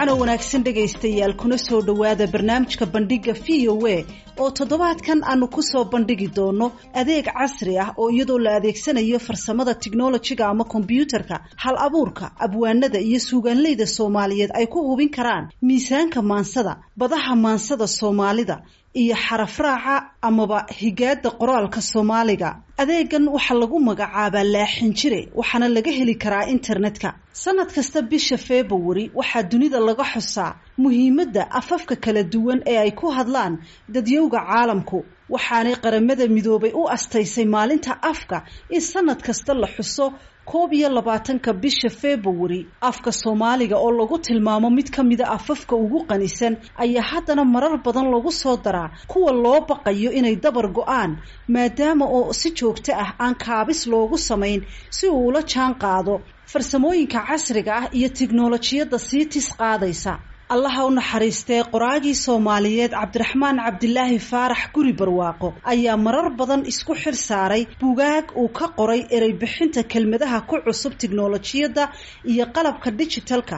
oo wanaagsan dhegaystayaal kuna soo dhowaada barnaamijka bandhiga v o a oo toddobaadkan aanu ku soo bandhigi doono adeeg casri ah oo iyadoo la adeegsanayo farsamada tiknolojiga ama kombyuutarka hal abuurka abwaanada iyo suugaanleyda soomaaliyeed ay ku hubin karaan miisaanka maansada badaha maansada soomaalida iyo xarafraaca amaba higaada qoraalka soomaaliga. Adeegan waxaa lagu magacaabaa laaxin jire waxaana laga heli karaa internetka. Sanad kasta bisha februari waxaa dunida laga xusaa muhiimadda afafka kala duwan ee ay ku hadlaan dadyowga caalamku waxaanay qaramada midoobay u astaysay maalinta afka in sanad kasta la xuso koob iyo labaatanka bisha februari afka soomaaliga oo lagu tilmaamo mid ka mida afafka ugu qanisan ayaa haddana marar badan lagu soo daraa kuwa loo baqayo inay dabar go'aan maadaama oo si joogto ah aan kaabis loogu samayn si uu ula jaan qaado farsamooyinka casriga ah iyo tiknolojiyadda sii tis qaadaysa allaha u naxariistee qoraagii soomaaliyeed cabdiraxmaan cabdilaahi faarax guri barwaaqo ayaa marar badan isku xil saaray bugaag uu ka qoray erey bixinta kelmadaha ku cusub tiknolojiyadda iyo qalabka dijitalka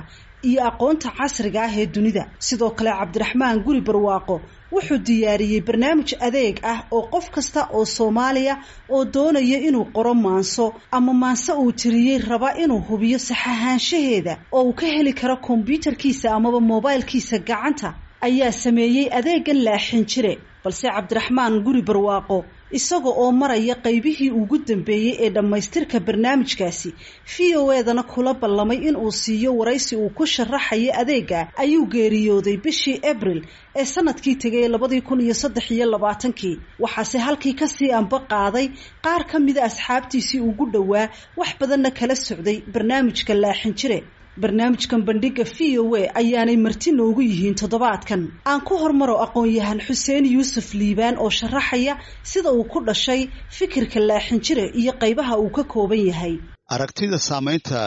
iyo aqoonta casriga ah ee dunida. Sidoo kale cabdiraxmaan guri barwaaqo wuxuu diyaariyey barnaamij adeeg ah oo qof kasta oo soomaaliya oo doonaya inuu qoro maanso ama maanse uu tiriyey raba inuu hubiyo saxahaanshaheeda oo uu ka heli karo kombyuutarkiisa amaba moobaylkiisa gacanta. Ayaa sameeyey adeegan laaxin jire balse cabdiraxmaan guri barwaaqo isaga oo maraya qaybihii ugu dambeeyey ee dhammaystirka barnaamijkaasi. V o edana kula ballamay inuu siiyo waraysi uu ku sharaxayo adeega ayuu geeriyooday bishii abril ee sannadkii tegay labadii kun iyo saddex iyo labaatankii. Waxaase halkii ka sii anba qaaday qaar ka mida asxaabtiisii ugu dhowaa wax badanna kala socday barnaamijka laaxin jire barnaamijkan bandhiga v o a ayaanay marti noogu yihiin toddobaadkan. Aan ku hormaro aqoon-yahan xuseen yuusuf liibaan oo sharaxaya sida uu ku dhashay fikirka laaxin jire iyo qaybaha uu ka kooban yahay. Aragtida saamaynta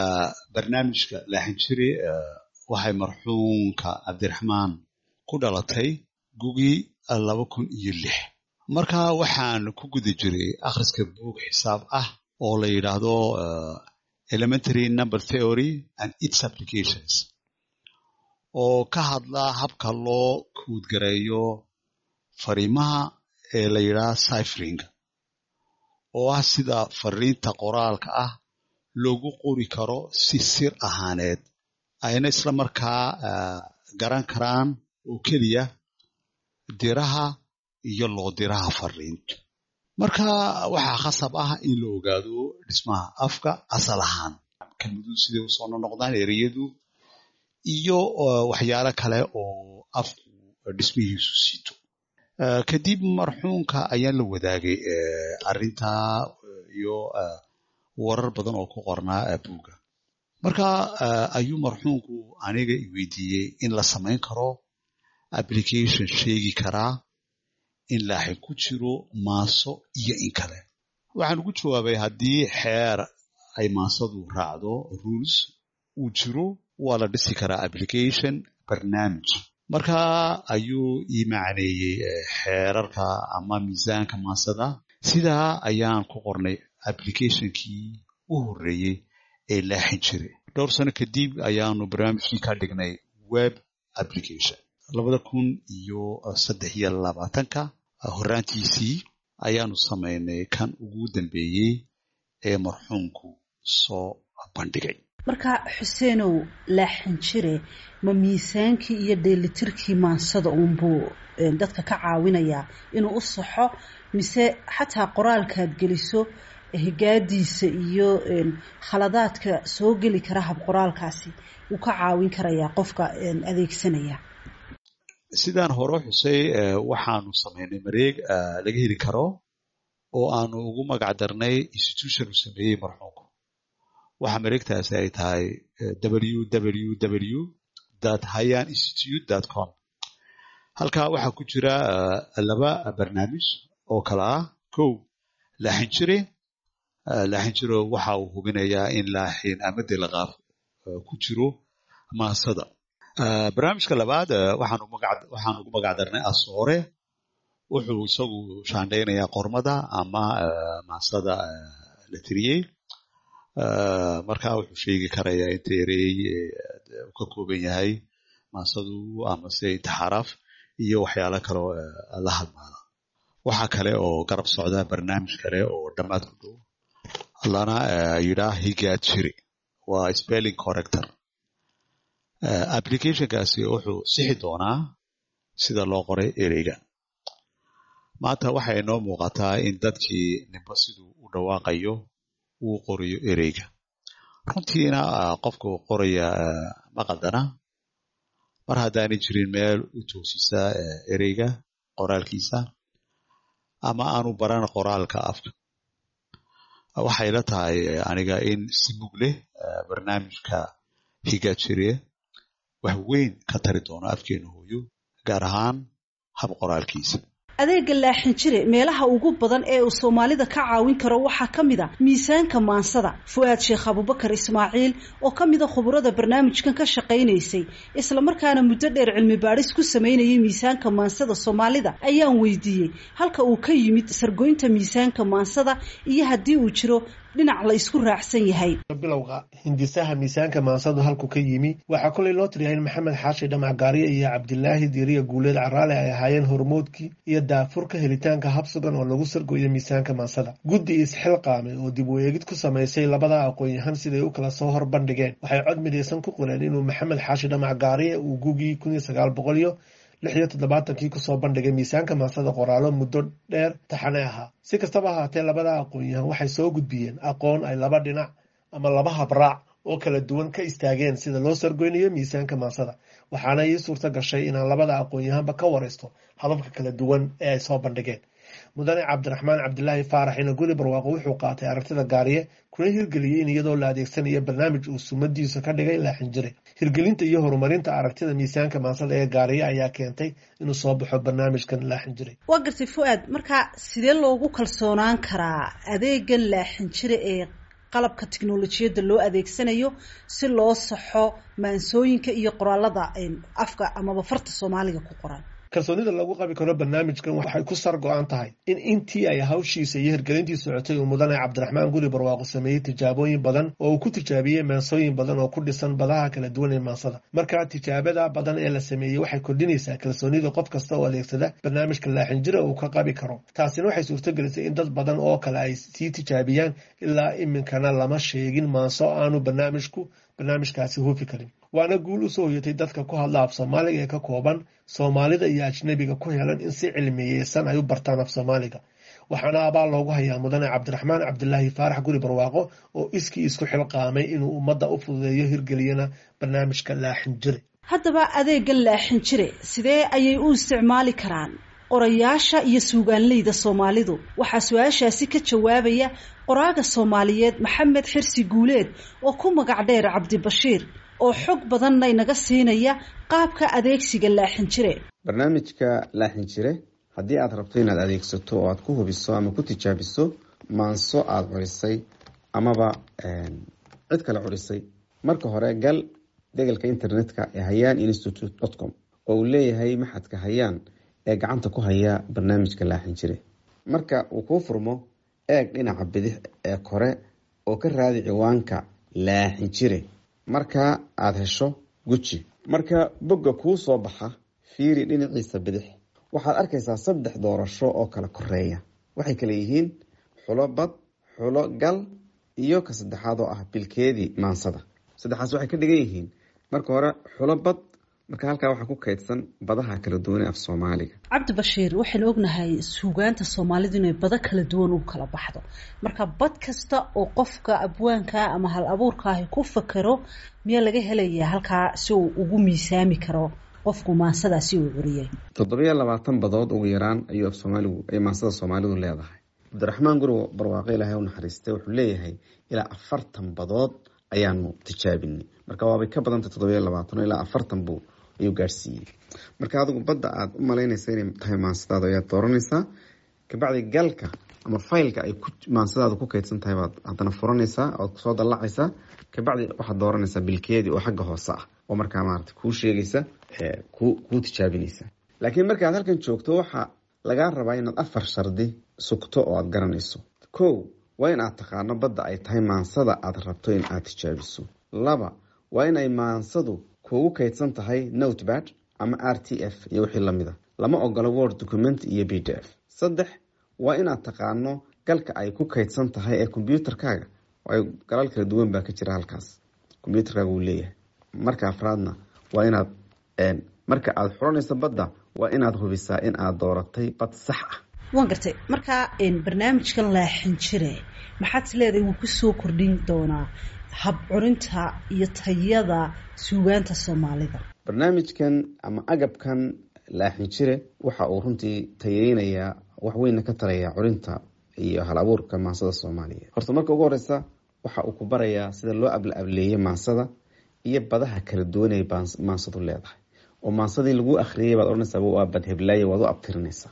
barnaamijka laaxin jire waxay marxuumka cabdiraxmaan ku dhalatay gugii laba kun iyo lix. Marka waxaan ku guda jiray akhriska buug xisaab ah oo la yidhaahdo elementary number theory and its applications. Oo ka hadla habka loo kuudgareeyo fariimaha ee la yidhaha cyfring oo ah sida fariinta qoraalka ah loogu qori karo si sir ahaaneed. Ayna isla markaa garan karaan oo keliya diraha iyo loo diraha fariinta marka waxaa khasab ah in la ogaado dhismaha afka asal ahaan. Kelmaduhu siday u soo nonoqdaan ereyadu iyo waxyaalo kale oo afku dhismihiisu siito kadib marxuumka ayaan la wadaagay arrintaa iyo warar badan oo ku qornaa buugga. Marka ayuu marxuumku aniga iweydiiyey in la samayn karo application sheegi karaa in laaxin ku jiro maaso iyo in kale. Waxaan ugu jawaabay haddii xeer ay maasadu raacdo rules uu jiro waa la dhisi karaa application barnaamij. Marka ayuu ii macneeyey xeerarka ama miisaanka maasada. Sidaa ayaan ku qornay applicationkii u horreeyey ee laaxin jiray dhowr sano kadib ayaanu barnaamijkii ka dhignay web application labada kun iyo saddex iyo labaatanka horraantiisii ayaanu samaynay kan ugu dambeeyey ee marxuumku soo bandhigay. Marka xuseenow laaxin jire ma miisaankii iyo dheelitirkii maansada uunbuu dadka ka caawinayaa inuu u saxo mise xataa qoraalkaad geliso higaadiisa iyo khaladaadka soo geli kara hab qoraalkaasi wuu ka caawin karayaa qofka adeegsanaya sidaan hore xusay waxaanu samaynay mareeg laga heli karo oo aanu ugu magac darnay institution uu sameeyey marxuumku waxa mareegtaasi ay tahay www hayan institute com. Halkaa waxaa ku jira laba barnaamij oo kale ah. Kow laaxin jire laaxin jiro waxa uu hubinayaa in laaxin ama delaqaaf ku jiro maasada barnaamijka labaad waxaan ugu magac darnay asoore. Wuxuu isagu shaandhaynayaa qormada ama maasada la tiriyey. Marka wuxuu sheegi karayaa inta uu ka kooban yahay maansadu amase intixaaraaf iyo waxyaalo kaleo la hadmaada waxaa kale oo garab socda barnaamij kale oo dhammaad ku dhow lana yidhaa higaad jiri. Waa spelling corrector applicationkaasi wuxuu sixi doonaa sida loo qoray ereyga. Maanta waxay inoo muuqataa in dadkii ninba siduu u dhawaaqayo uu qorayo ereyga. Runtiina qofka qoraya ma qaldana. Mar haddaanay jirin meel u toosisa ereyga qoraalkiisa ama aanu baran qoraalka afka. Waxay la tahay aniga in si mug leh barnaamijka higaajiriye wax weyn ka tari doono afkeena hooyo gaar ahaan hab qoraalkiisa. Adeega laaxin jire meelaha ugu badan ee uu soomaalida ka caawin karo waxaa ka mid a miisaanka maansada fu-aad sheekh abubakar ismaaciil oo ka mida khuburada barnaamijkan ka shaqaynaysay islamarkaana muddo dheer cilmi baadhis ku samaynayay miisaanka maansada soomaalida ayaan weydiiyey halka uu ka yimid sargoynta miisaanka maansada iyo haddii uu jiro dhinac la isku raacsan yahay. Bilowga hindisaha miisaanka maansadu halku ka yimi waxaa kolay loo tiriyaa in maxamed xaashi dhamac gaariye iyo cabdilaahi diiriya guuleed caraale ay ahaayeen hormoodkii iyo daafurka helitaanka habsugan oo lagu sargoyo miisaanka maansada guddi isxilqaamay oo dib u eegid ku samaysay labada aqoon-yahan siday u kala soo hor bandhigeen waxay cod midaysan ku qoreen inuu maxamed xaashi dhamac gaariye uu gugii kun iyo sagaal boqol iyo lix iyo toddobaatankii ku soo bandhigay miisaanka maansada qoraalo muddo dheer taxane ahaa. Si kastaba ahaatee labada aqoon-yahan waxay soo gudbiyeen. Aqoon ay laba dhinac ama laba habraac oo kala duwan ka istaageen sida loo sargoynayo miisaanka maansada waxaana ii suurto gashay inaan labada aqoon-yahanba ka waraysto hababka kala duwan ee ay soo bandhigeen mudane cabdiraxmaan cabdilaahi faarax ina guli barwaaqo wuxuu qaatay aragtida gaariye kuna hirgeliyey in iyadoo la adeegsanayo barnaamij uu sumadiisa ka dhigay laaxin jire hirgelinta iyo horumarinta aragtida miisaanka maansada ee gaariye ayaa keentay inuu soo baxo barnaamijkan laaxin jire waa gartay fu-aad marka sidee loogu kalsoonaan karaa adeegan laaxin jire ee qalabka tiknolojiyadda loo adeegsanayo si loo saxo maansooyinka iyo qoraalada afka amaba farta soomaaliga ku qoran kalsoonida lagu qabi karo barnaamijkan waxay ku sar go-an tahay in intii ay hawshiisa iyo hirgelintii socotay uu mudane cabdiraxmaan guri barwaaqo sameeyey tijaabooyin badan oo uu ku tijaabiyey maansooyin badan oo ku dhisan badaha kala duwan ee maansada. Marka tijaabada badan ee la sameeyey waxay kordhinaysaa kalsoonida qof kasta oo adeegsada barnaamijka laaxinjira uu ka qabi karo. Taasina waxay suurtogelisay in dad badan oo kale ay sii tijaabiyaan ilaa iminkana lama sheegin maanso aanu barnaamijku barnaamijkaasi huufi karin waana guul u soo hoyatay dadka ku hadla af soomaaliga ee ka kooban soomaalida iyo ajnabiga ku helan in si cilmiyeysan ay u bartaan af soomaaliga. Waxaana abaal loogu hayaa mudane cabdiraxmaan cabdilaahi faarax guri barwaaqo oo iskii isku xilqaamay inuu ummadda u fududeeyo hirgeliyana barnaamijka laaxin jire haddaba adeegan laaxin jire sidee ayay u isticmaali karaan qorayaasha iyo suugaanleyda soomaalidu. Waxaa su'aashaasi ka jawaabaya qoraaga soomaaliyeed maxamed xirsi guuleed oo ku magac dheer cabdibashiir oo xog badanna inaga siinaya qaabka adeegsiga laaxin jire. Barnaamijka laaxin jire haddii aad rabto inaad adeegsato oo aad ku hubiso ama ku tijaabiso maanso aada curisay amaba cid kale curisay marka hore gal degalka internetka ee hayaan institute dot com oo uu leeyahay maxadka hayaan ee gacanta ku haya barnaamijka laaxin jire marka uu kuu furmo eeg dhinaca bidix ee kore oo ka raadi ciwaanka laaxin jire marka aada hesho guji marka bogga kuu soo baxa fiiri dhinaciisa bidix. Waxaad arkaysaa saddex doorasho oo kala koreeya waxay kale yihiin xulo bad xulo gal iyo ka saddexaad oo ah bilkeedii maansada. Saddexaas waxay ka dhigan yihiin. Marka hore xulo bad marka halkaa waxaa ku kaydsan badaha kala duwane af soomaaliga. Cabdi bashiir waxaynu ognahay suugaanta soomaalidu inay bado kala duwan u kala baxdo. Marka bad kasta oo qofka abwaanka ama hal abuurkaahi ku fakero miyaa laga helayaa halkaa si uu ugu miisaami karo qofku maansadaasi uu curiyay toddobiyo labaatan badood ugu yaraan ayuu af soomaaligu ay maansada soomaalidu leedahay. Cabdiraxmaan guri barwaaqo ilaahay u naxariistay wuxuu leeyahay ilaa afartan badood ayaanu tijaabinay. Marka waabay ka badantay toddobiyo labaatan ilaa afartan buu ayuu gaadhsiiyey marka adigu badda aada u malaynaysa inay tahay maansadaada ayaad dooranaysaa. Kabacdi galka ama faylka ay maansadaada ku kaydsan tahay baad haddana furanaysaa oad soo dallacaysaa. Kabacdi waxaad dooranaysaa bilkeedii oo xagga hoose ah oo markaa maarata kuu sheegaysa kuu tijaabinaysa. Laakiin markaad halkan joogto waxaa lagaa rabaa inaad afar shardi sugto oo aada garanayso. Kow waa in aad taqaano badda ay tahay maansada aad rabto in aad tijaabiso. Laba waa in ay maansadu kuugu kaydsan tahay notebad ama r t f iyo wixii la mid a lama ogolo word document iyo b d f. Saddex waa inaad taqaano galka ay ku kaydsan tahay ee kombyuutarkaaga galal kala duwan baa ka jira halkaas. Kombyuutarkaaga uu leeyahay. Marka afraadna waa inaad marka aada xuranayso badda waa inaad hubisaa in aad dooratay bad sax ah waan gartay. Markaa barnaamijkan laaxin jire maxaad is leedahay wuu ku soo kordhin doonaa hab curinta iyo tayada suugaanta soomaalida? Barnaamijkan ama agabkan laaxin jire waxa uu runtii tayeynayaa waxweyna ka tarayaa curinta iyo hal abuurka maansada soomaaliya. Horta marka ugu horeysa waxa uu ku barayaa sida loo abla ableeyay maansada iyo badaha kala duwan ay maansadu leedahay. Oo maansadii lagu akhriyay baad odhanaysaa waa bad heblaaye waad u abtirinaysaa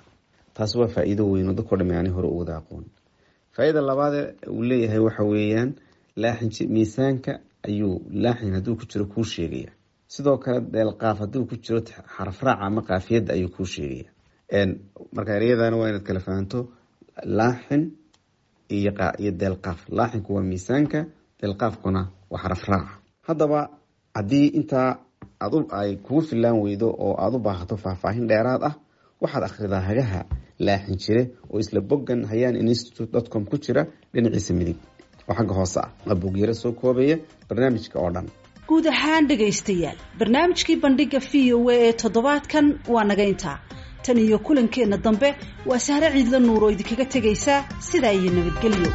taasi waa faa-iido weyn oo dhami ani hore u aqoon faa-iida uu leeyahay waxa weeyaan laaxin miisaanka ayuu laaxin hadduu ku jiro kuu sheegaya sidoo kale deelqaaf hadduu ku jiro xarafraaca ama qaafiyadda ayuu kuu sheegaya marka ereyadana waa inaad kala fahanto laaxin iyo deelqaaf laaxinku waa miisaanka deelqaafkuna waa xarafraaca haddaba haddii intaa ay kugu filaan weydo oo aada u baahato faahfaahin dheeraad ah waxaad akhridaa hagaha laaxin jire oo isla boggan hayaan institute dotcom ku jira dhinaciisa midig. Oo xagga hoose ah waa bogyaro soo koobaya barnaamijka oo dhan. Guud ahaan dhegaystayaal barnaamijkii bandhiga v o a ee toddobaadkan waa naga intaa. Tan iyo kulankeenna dambe waa sahre ciidla nuur oo idinkaga tegaysaa sidaa iyo nabadgelyo